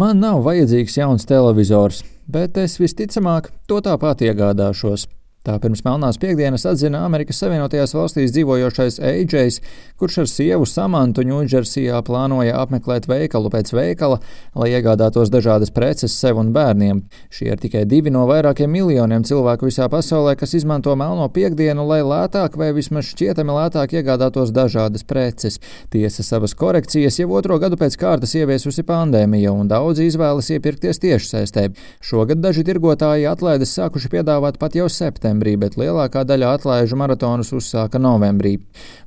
Man nav vajadzīgs jauns televizors, bet es visticamāk to tāpat iegādāšos. Tā pirms Melnās piekdienas atzina Amerikas Savienotajās valstīs dzīvojošais Eidžejs, kurš ar sievu Samantu Ņūdžersijā plānoja apmeklēt veikalu pēc veikala, lai iegādātos dažādas preces sev un bērniem. Šie ir tikai divi no vairākiem miljoniem cilvēku visā pasaulē, kas izmanto Melno piekdienu, lai lētāk vai vismaz šķietami lētāk iegādātos dažādas preces. Tiesa savas korekcijas jau otro gadu pēc kārtas ieviesusi pandēmija, un daudzi izvēlas iepirkties tiešsaistē. Šogad daži tirgotāji atlaides sākuši piedāvāt pat jau septembrī septembrī, bet lielākā daļa atlaižu maratonus uzsāka novembrī.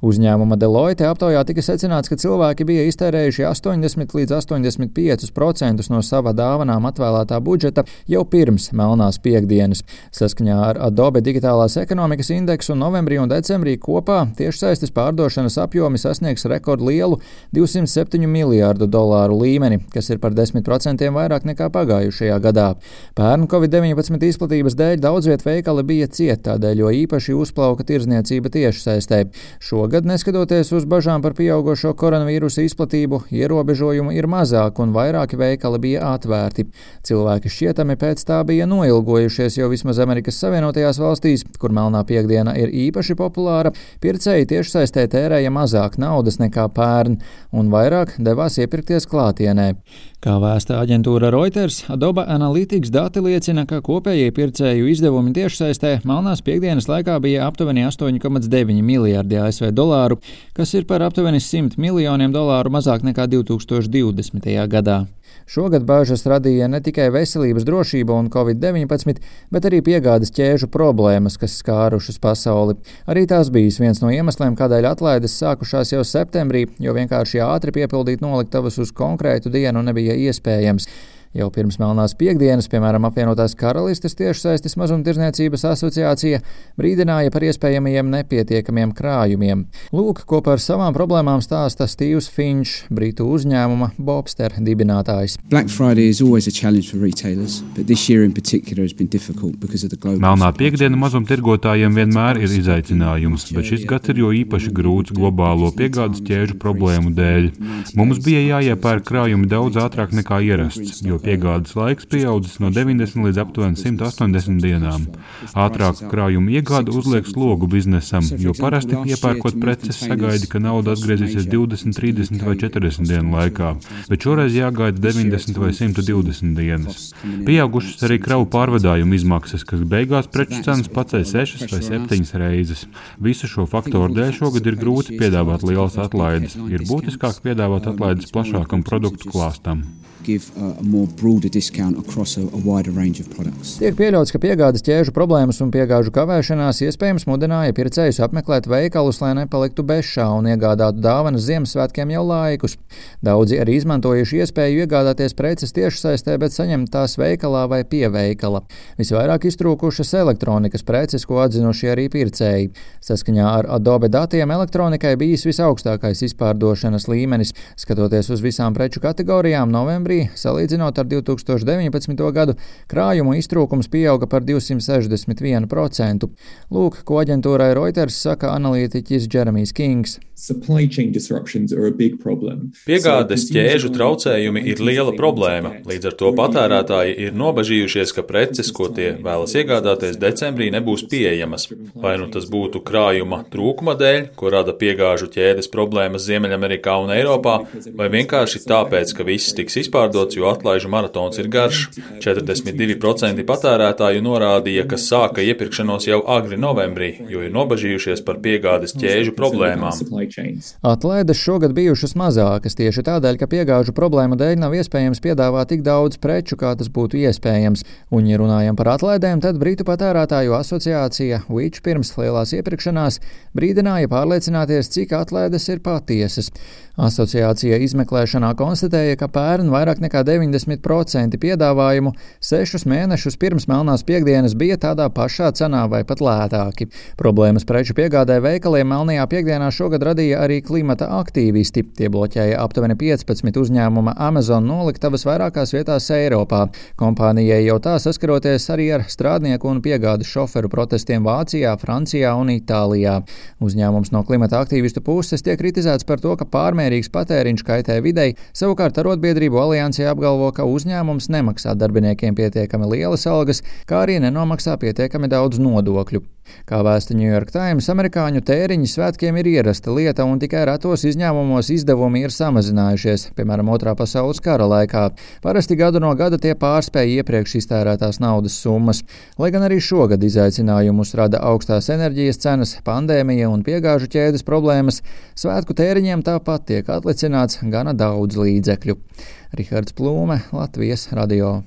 Uzņēmuma Deloitte aptaujā tika secināts, ka cilvēki bija iztērējuši 80 līdz 85% no sava dāvanām atvēlētā budžeta jau pirms Melnās piekdienas. Saskaņā ar Adobe digitālās ekonomikas indeksu novembrī un decembrī kopā tiešsaistes pārdošanas apjomi sasniegs rekordlielu 207 miljārdu dolāru līmeni, kas ir par 10% vairāk nekā pagājušajā gadā. Pērn Covid-19 izplatības dēļ daudz viet veikali bija ciet tādēļ, jo īpaši uzplauka tirzniecība tiešsaistē. Šogad, neskatoties uz bažām par pieaugušo koronavīrusa izplatību, ierobežojumu ir mazāk un vairāki veikali bija atvērti. Cilvēki šķietami pēc tā bija noilgojušies, jo vismaz Amerikas Savienotajās valstīs, kur melnā piekdiena ir īpaši populāra, pircēji tiešsaistē tērēja mazāk naudas nekā pērn un vairāk devās iepirkties klātienē. Kā vēsta aģentūra Reuters, Adobe Analytics dati liecina, ka kopējie pircēju izdevumi tiešsaistē Melnās piekdienas laikā bija aptuveni 8,9 miljardi ASV dolāru, kas ir par aptuveni 100 miljoniem dolāru mazāk nekā 2020. gadā. Šogad bāžas radīja ne tikai veselības drošība un covid-19, bet arī piegādes ķēžu problēmas, kas skārušas pasauli. Arī tās bijis viens no iemesliem, kādēļ atlaides sākušās jau septembrī, jo vienkārši ātri piepildīt noliktavas uz konkrētu dienu nebija iespējams. Jau pirms Melnās piekdienas, piemēram, apvienotās karalistes tiešsaistes mazumtirdzniecības asociācija brīdināja par iespējamiem nepietiekamiem krājumiem. Lūk, ko par savām problēmām stāsta Steve's Finch, britu uzņēmuma Bobster dibinātājs. Melnā piekdiena mazumtirgotājiem vienmēr ir izaicinājums, bet šis gads ir jo īpaši grūts globālo piegādes ķēžu problēmu dēļ. Mums bija jāiepērk krājumi daudz ātrāk nekā ierasts, jo piegādes laiks pieaudzis no 90 līdz aptuveni 180 dienām. Ātrāka krājuma iegāde uzliek slogu biznesam, jo parasti iepērkot preces sagaidi, ka nauda atgriezīsies 20, 30 vai 40 dienu laikā, bet šoreiz jāgaida 90 vai 120 dienas. Pieaugušas arī kravu pārvadājumu izmaksas, kas beigās preču cenas pacēla 6 vai 7 reizes. Visu šo faktoru dēļ šogad ir grūti piedāvāt lielas atlaides. Ir būtiskāk piedāvāt atlaides plašākam produktu klāstam give a more broader discount across a, a wider range of products. Tiek pieļauts, ka piegādes ķēžu problēmas un piegāžu kavēšanās iespējams mudināja pircējus apmeklēt veikalus, lai nepaliktu bešā un iegādātu dāvanas Ziemassvētkiem jau laikus. Daudzi arī izmantojuši iespēju iegādāties preces tiešsaistē, bet saņemt tās veikalā vai pie veikala. Visvairāk iztrūkušas elektronikas preces, ko atzinuši arī pircēji. Saskaņā ar Adobe datiem elektronikai bijis visaugstākais izpārdošanas līmenis. Skatoties uz visām preču kategorijām, novembrī oktobrī, salīdzinot ar 2019. gadu, krājumu iztrūkums pieauga par 261%. Lūk, ko aģentūrai Reuters saka analītiķis Jeremijs Kings. Piegādes ķēžu traucējumi ir liela problēma, līdz ar to patērētāji ir nobažījušies, ka preces, ko tie vēlas iegādāties decembrī, nebūs pieejamas. Vai nu tas būtu krājuma trūkuma dēļ, ko rada piegāžu ķēdes problēmas Ziemeļamerikā un Eiropā, vai vienkārši tāpēc, ka viss tiks izpārdots nepārdots, jo atlaižu maratons ir garš. 42% patērētāju norādīja, ka sāka iepirkšanos jau agri novembrī, jo ir nobažījušies par piegādes ķēžu problēmām. Atlaides šogad bijušas mazākas tieši tādēļ, ka piegāžu problēmu dēļ nav iespējams piedāvāt tik daudz preču, kā tas būtu iespējams. Un, ja runājam par atlaidēm, tad Britu patērētāju asociācija Which pirms lielās iepirkšanās brīdināja pārliecināties, cik atlaides ir patiesas. Asociācija izmeklēšanā konstatēja, ka pērn vairāk nekā 90% piedāvājumu sešus mēnešus pirms Melnās piekdienas bija tādā pašā cenā vai pat lētāki. Problēmas preču piegādē veikaliem Melnajā piekdienā šogad radīja arī klimata aktīvisti. Tie bloķēja aptuveni 15 uzņēmuma Amazon noliktavas vairākās vietās Eiropā. Kompānijai jau tā saskaroties arī ar strādnieku un piegādes šoferu protestiem Vācijā, Francijā un Itālijā. Uzņēmums no klimata aktīvistu puses tiek kritizēts par to, ka pārmērīgs patēriņš kaitē videi, savukārt arotbiedrību alianses aliansē apgalvo, ka uzņēmums nemaksā darbiniekiem pietiekami lielas algas, kā arī nenomaksā pietiekami daudz nodokļu. Kā vēsta New York Times, amerikāņu tēriņi svētkiem ir ierasta lieta, un tikai retos izņēmumos izdevumi ir samazinājušies, piemēram, Otrā pasaules kara laikā. Parasti gadu no gada tie pārspēja iepriekš iztērētās naudas summas. Lai gan arī šogad izaicinājumus rada augstās enerģijas cenas, pandēmija un piegāžu ķēdes problēmas, svētku tēriņiem tāpat tiek atlicināts gana daudz līdzekļu. Rihards Plūme, Latvijas radio.